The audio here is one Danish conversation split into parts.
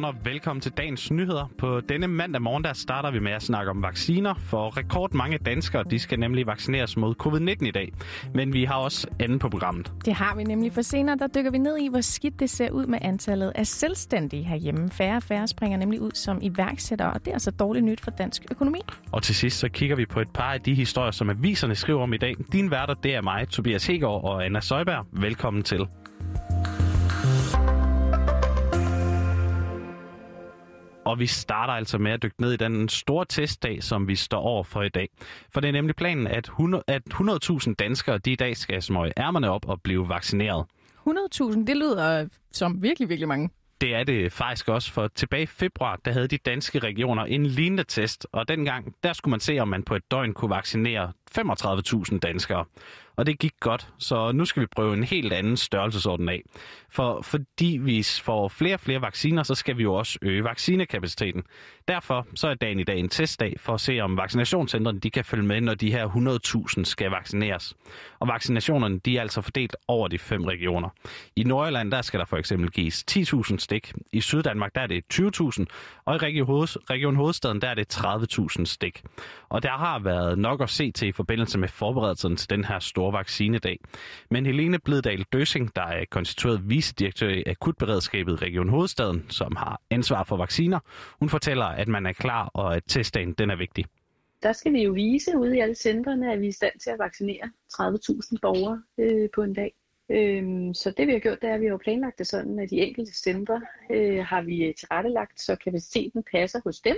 Godmorgen og velkommen til dagens nyheder. På denne mandag morgen der starter vi med at snakke om vacciner, for rekordmange danskere de skal nemlig vaccineres mod covid-19 i dag. Men vi har også anden på programmet. Det har vi nemlig, for senere der dykker vi ned i, hvor skidt det ser ud med antallet af selvstændige herhjemme. Færre og færre springer nemlig ud som iværksættere, og det er altså dårligt nyt for dansk økonomi. Og til sidst så kigger vi på et par af de historier, som aviserne skriver om i dag. Din værter, det er mig, Tobias Hegård og Anna Søjberg. Velkommen til. Og vi starter altså med at dykke ned i den store testdag, som vi står over for i dag. For det er nemlig planen, at 100.000 at 100 danskere de i dag skal smøge ærmerne op og blive vaccineret. 100.000, det lyder som virkelig, virkelig mange. Det er det faktisk også, for tilbage i februar, der havde de danske regioner en lignende test, og dengang, der skulle man se, om man på et døgn kunne vaccinere 35.000 danskere og det gik godt. Så nu skal vi prøve en helt anden størrelsesorden af. For fordi vi får flere og flere vacciner, så skal vi jo også øge vaccinekapaciteten. Derfor så er dagen i dag en testdag for at se, om vaccinationscentrene de kan følge med, når de her 100.000 skal vaccineres. Og vaccinationerne de er altså fordelt over de fem regioner. I Nordjylland der skal der for eksempel gives 10.000 stik. I Syddanmark der er det 20.000. Og i Region Hovedstaden der er det 30.000 stik. Og der har været nok at se til forbindelse med forberedelsen til den her store vaccinedag. Men Helene Blidal Døsing, der er konstitueret vicedirektør i Akutberedskabet i Region Hovedstaden, som har ansvar for vacciner, hun fortæller, at man er klar og at testdagen den er vigtig. Der skal vi jo vise ude i alle centrene, at vi er i stand til at vaccinere 30.000 borgere øh, på en dag. Øhm, så det vi har gjort, det er, at vi har planlagt det sådan, at de enkelte centre øh, har vi tilrettelagt, så kapaciteten passer hos dem.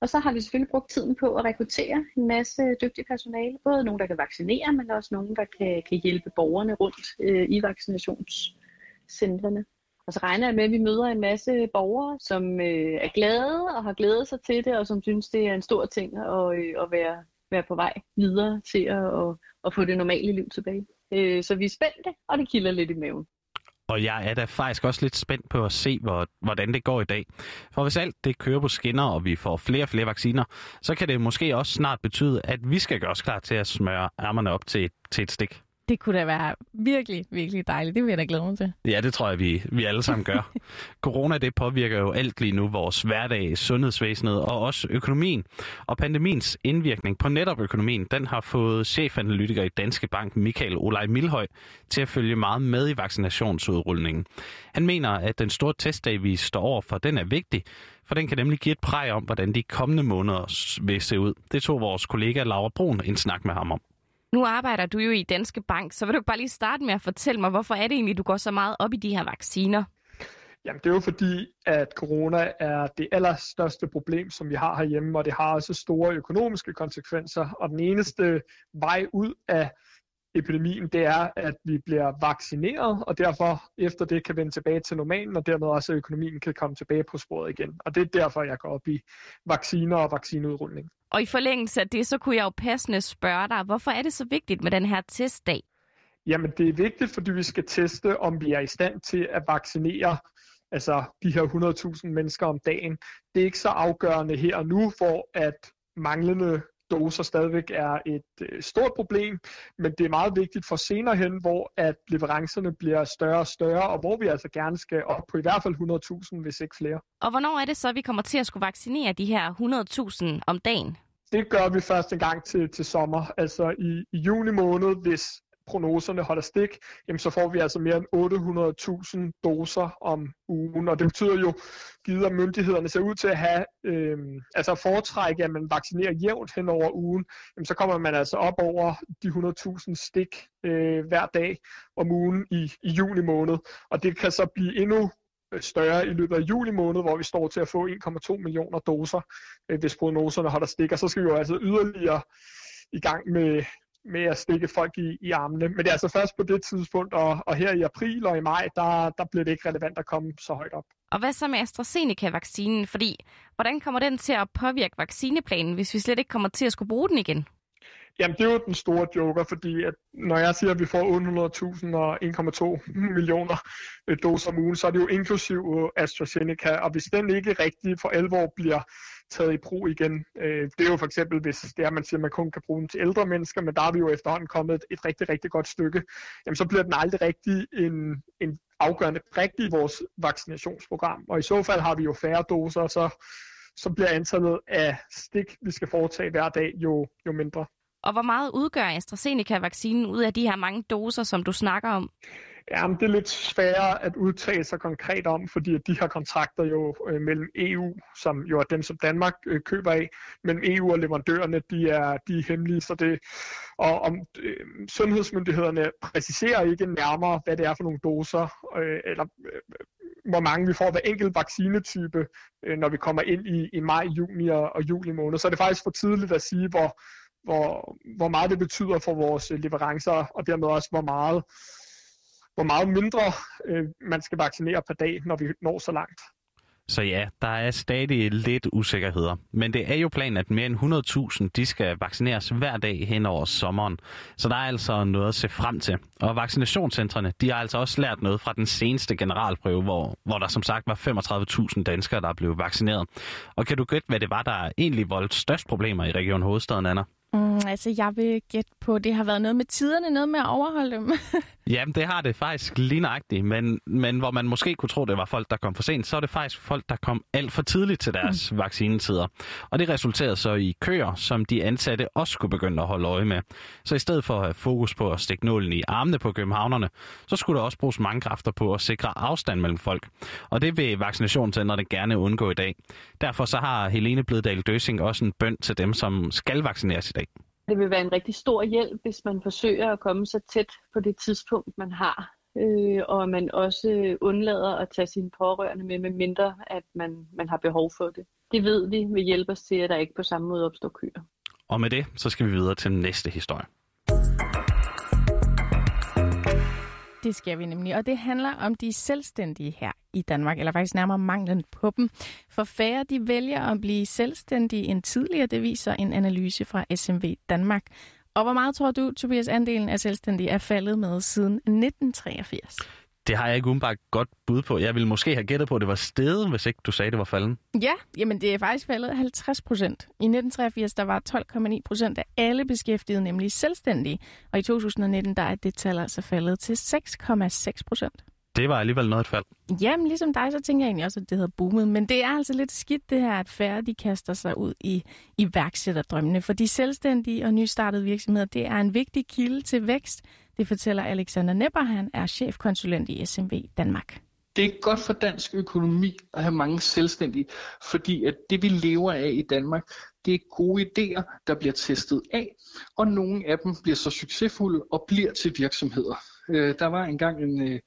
Og så har vi selvfølgelig brugt tiden på at rekruttere en masse dygtige personale. Både nogen, der kan vaccinere, men også nogen, der kan, kan hjælpe borgerne rundt øh, i vaccinationscentrene. Og så regner jeg med, at vi møder en masse borgere, som øh, er glade og har glædet sig til det, og som synes, det er en stor ting at, øh, at være, være på vej videre til at, at, at få det normale liv tilbage. Øh, så vi er spændte, og det kilder lidt i maven. Og jeg er da faktisk også lidt spændt på at se, hvor, hvordan det går i dag. For hvis alt det kører på skinner, og vi får flere og flere vacciner, så kan det måske også snart betyde, at vi skal gøre os klar til at smøre ærmerne op til til et stik. Det kunne da være virkelig, virkelig dejligt. Det vil jeg da glæde mig til. Ja, det tror jeg, vi, vi alle sammen gør. Corona det påvirker jo alt lige nu vores hverdag, sundhedsvæsenet og også økonomien. Og pandemiens indvirkning på netop økonomien, den har fået chefanalytiker i Danske Bank, Michael Olej Milhøj, til at følge meget med i vaccinationsudrulningen. Han mener, at den store testdag, vi står over for, den er vigtig, for den kan nemlig give et præg om, hvordan de kommende måneder vil se ud. Det tog vores kollega Laura Brun en snak med ham om. Nu arbejder du jo i Danske Bank, så vil du bare lige starte med at fortælle mig, hvorfor er det egentlig, du går så meget op i de her vacciner? Jamen det er jo fordi, at corona er det allerstørste problem, som vi har herhjemme, og det har også store økonomiske konsekvenser. Og den eneste vej ud af epidemien, det er, at vi bliver vaccineret, og derfor efter det kan vende tilbage til normalen, og dermed også, at økonomien kan komme tilbage på sporet igen. Og det er derfor, jeg går op i vacciner og vaccineudrulning. Og i forlængelse af det, så kunne jeg jo passende spørge dig, hvorfor er det så vigtigt med den her testdag? Jamen det er vigtigt, fordi vi skal teste, om vi er i stand til at vaccinere altså de her 100.000 mennesker om dagen. Det er ikke så afgørende her og nu, hvor at manglende doser stadigvæk er et øh, stort problem, men det er meget vigtigt for senere hen, hvor at leverancerne bliver større og større, og hvor vi altså gerne skal op på i hvert fald 100.000, hvis ikke flere. Og hvornår er det så, at vi kommer til at skulle vaccinere de her 100.000 om dagen? Det gør vi først en gang til, til sommer, altså i, i juni måned, hvis prognoserne holder stik, jamen så får vi altså mere end 800.000 doser om ugen. Og det betyder jo, givet at myndighederne ser ud til at have, øh, altså foretrække, at man vaccinerer jævnt hen over ugen, jamen så kommer man altså op over de 100.000 stik øh, hver dag om ugen i, i juni måned. Og det kan så blive endnu øh, større i løbet af juli måned, hvor vi står til at få 1,2 millioner doser, øh, hvis prognoserne holder stik. Og så skal vi jo altså yderligere i gang med, med at stikke folk i, i armene. Men det er altså først på det tidspunkt, og, og her i april og i maj, der, der bliver det ikke relevant at komme så højt op. Og hvad så med AstraZeneca-vaccinen? Fordi, hvordan kommer den til at påvirke vaccineplanen, hvis vi slet ikke kommer til at skulle bruge den igen? Jamen, det er jo den store joker, fordi at når jeg siger, at vi får 800.000 og 1,2 millioner øh, doser om ugen, så er det jo inklusiv AstraZeneca, og hvis den ikke rigtig for alvor bliver taget i brug igen. Øh, det er jo for eksempel, hvis det er, man siger, at man kun kan bruge den til ældre mennesker, men der er vi jo efterhånden kommet et, et rigtig, rigtig godt stykke, jamen så bliver den aldrig rigtig en, en afgørende brik i vores vaccinationsprogram. Og i så fald har vi jo færre doser, så, så bliver antallet af stik, vi skal foretage hver dag, jo, jo mindre. Og hvor meget udgør AstraZeneca-vaccinen ud af de her mange doser, som du snakker om? Jamen, det er lidt sværere at udtale sig konkret om, fordi de her kontrakter jo øh, mellem EU, som jo er dem, som Danmark øh, køber af, mellem EU og leverandørerne, de er, de er hemmelige, så det, og om øh, sundhedsmyndighederne præciserer ikke nærmere, hvad det er for nogle doser, øh, eller øh, hvor mange vi får hver enkelt vaccinetype, øh, når vi kommer ind i, i maj, juni og, og juli måned. Så er det faktisk for tidligt at sige, hvor, hvor, hvor meget det betyder for vores leverancer, og dermed også, hvor meget hvor meget mindre øh, man skal vaccinere per dag, når vi når så langt. Så ja, der er stadig lidt usikkerheder. Men det er jo planen, at mere end 100.000 de skal vaccineres hver dag hen over sommeren. Så der er altså noget at se frem til. Og vaccinationscentrene, de har altså også lært noget fra den seneste generalprøve, hvor, hvor der som sagt var 35.000 danskere, der blev vaccineret. Og kan du gætte, hvad det var, der egentlig voldte størst problemer i Region Hovedstaden, Anna? Mm, altså, jeg vil gætte på, at det har været noget med tiderne, noget med at overholde dem. Jamen, det har det faktisk lige nøjagtigt, men, men hvor man måske kunne tro, det var folk, der kom for sent, så er det faktisk folk, der kom alt for tidligt til deres mm. vaccinetider. Og det resulterede så i køer, som de ansatte også skulle begynde at holde øje med. Så i stedet for at have fokus på at stikke nålen i armene på københavnerne, så skulle der også bruges mange kræfter på at sikre afstand mellem folk. Og det vil vaccinationscentrene gerne undgå i dag. Derfor så har Helene Bløddal Døsing også en bønd til dem, som skal vaccineres i dag. Det vil være en rigtig stor hjælp, hvis man forsøger at komme så tæt på det tidspunkt, man har. Øh, og man også undlader at tage sine pårørende med, med mindre at man, man har behov for det. Det ved vi vil hjælpe os til, at der ikke på samme måde opstår køer. Og med det, så skal vi videre til næste historie. Det skal vi nemlig, og det handler om de selvstændige her i Danmark, eller faktisk nærmere manglen på dem. For færre de vælger at blive selvstændige end tidligere, det viser en analyse fra SMV Danmark. Og hvor meget tror du, Tobias, andelen af selvstændige er faldet med siden 1983? Det har jeg ikke umiddelbart godt bud på. Jeg ville måske have gættet på, at det var stedet, hvis ikke du sagde, det var falden. Ja, jamen det er faktisk faldet 50 procent. I 1983 der var 12,9 procent af alle beskæftigede nemlig selvstændige, og i 2019 der er det tal altså faldet til 6,6 procent. Det var alligevel noget et fald. Jamen, ligesom dig, så tænker jeg egentlig også, at det havde boomet. Men det er altså lidt skidt, det her, at færre de kaster sig ud i iværksætterdrømmene. For de selvstændige og nystartede virksomheder, det er en vigtig kilde til vækst. Det fortæller Alexander Nepper, han er chefkonsulent i SMV Danmark. Det er godt for dansk økonomi at have mange selvstændige, fordi at det vi lever af i Danmark, det er gode idéer, der bliver testet af, og nogle af dem bliver så succesfulde og bliver til virksomheder. Øh, der var engang en, øh,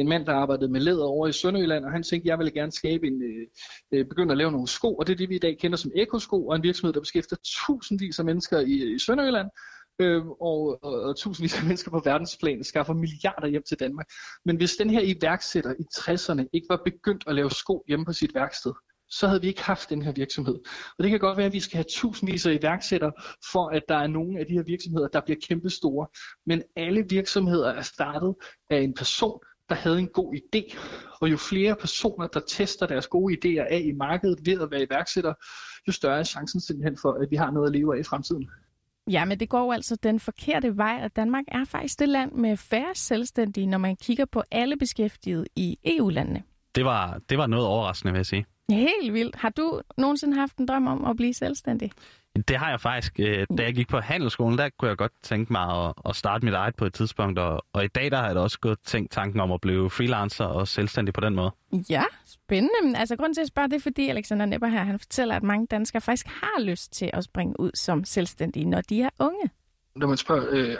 en mand, der arbejdede med læder over i Sønderjylland, og han tænkte, jeg ville gerne skabe en, øh, øh, begynde at lave nogle sko, og det er det, vi i dag kender som ekosko, og en virksomhed, der beskæftiger tusindvis af mennesker i, i Sønderjylland, øh, og, og, og tusindvis af mennesker på verdensplan skaffer milliarder hjem til Danmark. Men hvis den her iværksætter i 60'erne ikke var begyndt at lave sko hjemme på sit værksted, så havde vi ikke haft den her virksomhed. Og det kan godt være, at vi skal have tusindvis af iværksættere, for at der er nogle af de her virksomheder, der bliver kæmpe store. Men alle virksomheder er startet af en person, der havde en god idé. Og jo flere personer, der tester deres gode idéer af i markedet ved at være iværksætter, jo større er chancen simpelthen for, at vi har noget at leve af i fremtiden. Ja, men det går jo altså den forkerte vej, og Danmark er faktisk det land med færre selvstændige, når man kigger på alle beskæftigede i EU-landene. Det var, det var noget overraskende, vil jeg sige. Helt vildt. Har du nogensinde haft en drøm om at blive selvstændig? Det har jeg faktisk. Øh, da jeg gik på handelsskolen, der kunne jeg godt tænke mig at, at starte mit eget på et tidspunkt. Og, og i dag der har jeg da også gået tænkt tanken om at blive freelancer og selvstændig på den måde. Ja, spændende. Altså grund til at spørge det er, fordi Alexander Nepper her, han fortæller, at mange danskere faktisk har lyst til at springe ud som selvstændige, når de er unge. Når man spørger øh,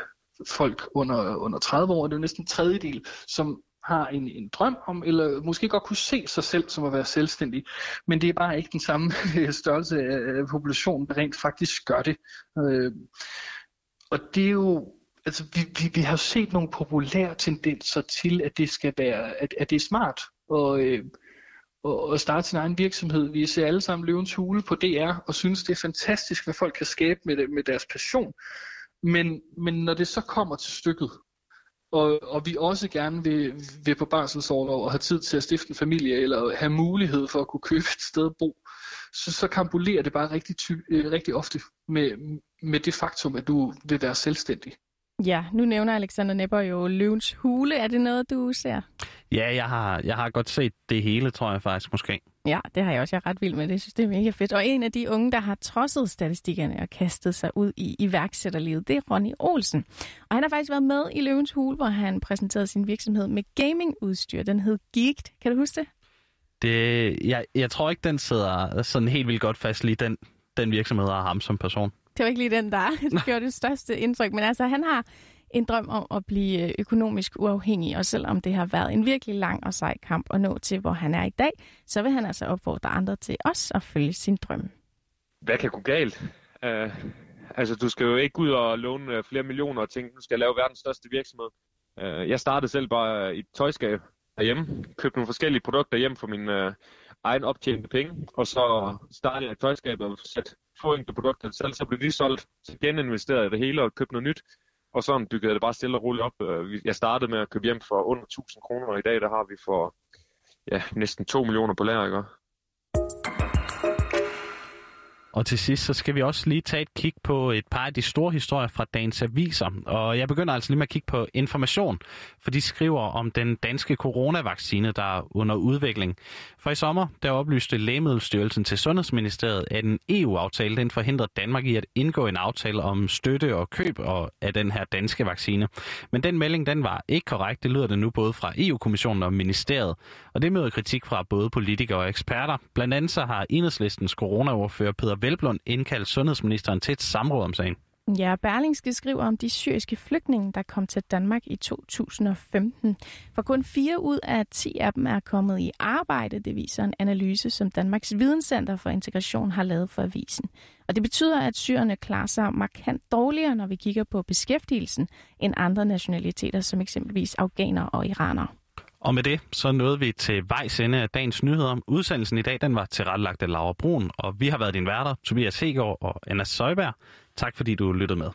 folk under, under 30 år, det er jo næsten en tredjedel, som har en, en drøm om, eller måske godt kunne se sig selv som at være selvstændig, men det er bare ikke den samme øh, størrelse af populationen, der rent faktisk gør det. Øh, og det er jo, altså vi, vi, vi har set nogle populære tendenser til, at det skal være, at, at det er smart og, øh, og, starte sin egen virksomhed. Vi ser alle sammen løvens hule på DR og synes, det er fantastisk, hvad folk kan skabe med, med deres passion. Men, men når det så kommer til stykket, og, og vi også gerne vil, vil på barselsårlov og have tid til at stifte en familie, eller have mulighed for at kunne købe et sted at bo, så, så kambulerer det bare rigtig, ty, øh, rigtig ofte med, med det faktum, at du vil være selvstændig. Ja, nu nævner Alexander Nepper jo Løvens Hule. Er det noget, du ser? Ja, jeg har, jeg har godt set det hele, tror jeg faktisk måske. Ja, det har jeg også. Jeg er ret vild med det. Jeg synes, det er mega fedt. Og en af de unge, der har trodset statistikkerne og kastet sig ud i iværksætterlivet, det er Ronny Olsen. Og han har faktisk været med i Løvens Hule, hvor han præsenterede sin virksomhed med gamingudstyr. Den hed Geeked. Kan du huske det? det jeg, jeg tror ikke, den sidder sådan helt vildt godt fast lige den, den virksomhed og ham som person. Det var ikke lige den, der gjorde det største indtryk. Men altså, han har en drøm om at blive øh, økonomisk uafhængig, og selvom det har været en virkelig lang og sej kamp at nå til, hvor han er i dag, så vil han altså opfordre andre til os at følge sin drøm. Hvad kan gå galt? Uh, altså, du skal jo ikke ud og låne øh, flere millioner og tænke, du skal lave verdens største virksomhed. Uh, jeg startede selv bare i et tøjskab derhjemme, købte nogle forskellige produkter hjem for min uh, egen optjente penge, og så startede jeg et tøjskab og satte få enkelte produkter selv, så blev de solgt, så geninvesterede jeg det hele og købte noget nyt, og sådan byggede jeg det bare stille og roligt op. Øh, jeg startede med at købe hjem for under 1000 kroner, og i dag der har vi for ja, næsten 2 millioner på lager. Ikke? Og til sidst, så skal vi også lige tage et kig på et par af de store historier fra dagens aviser. Og jeg begynder altså lige med at kigge på information, for de skriver om den danske coronavaccine, der er under udvikling. For i sommer, der oplyste Lægemiddelstyrelsen til Sundhedsministeriet, at en EU-aftale den forhindrer Danmark i at indgå en aftale om støtte og køb af den her danske vaccine. Men den melding, den var ikke korrekt. Det lyder det nu både fra EU-kommissionen og ministeriet. Og det møder kritik fra både politikere og eksperter. Blandt andet så har enhedslistens coronaordfører Peter Velblund indkaldt sundhedsministeren til et samråd om sagen. Ja, Berlingske skriver om de syriske flygtninge, der kom til Danmark i 2015. For kun fire ud af 10 af dem er kommet i arbejde, det viser en analyse, som Danmarks Videnscenter for Integration har lavet for avisen. Og det betyder, at syrerne klarer sig markant dårligere, når vi kigger på beskæftigelsen, end andre nationaliteter, som eksempelvis afghaner og iranere. Og med det, så nåede vi til vejs ende af dagens nyheder. Udsendelsen i dag, den var tilrettelagt af Laura Brun, og vi har været din værter, Tobias Hegård og Anna Søjberg. Tak fordi du lyttede med.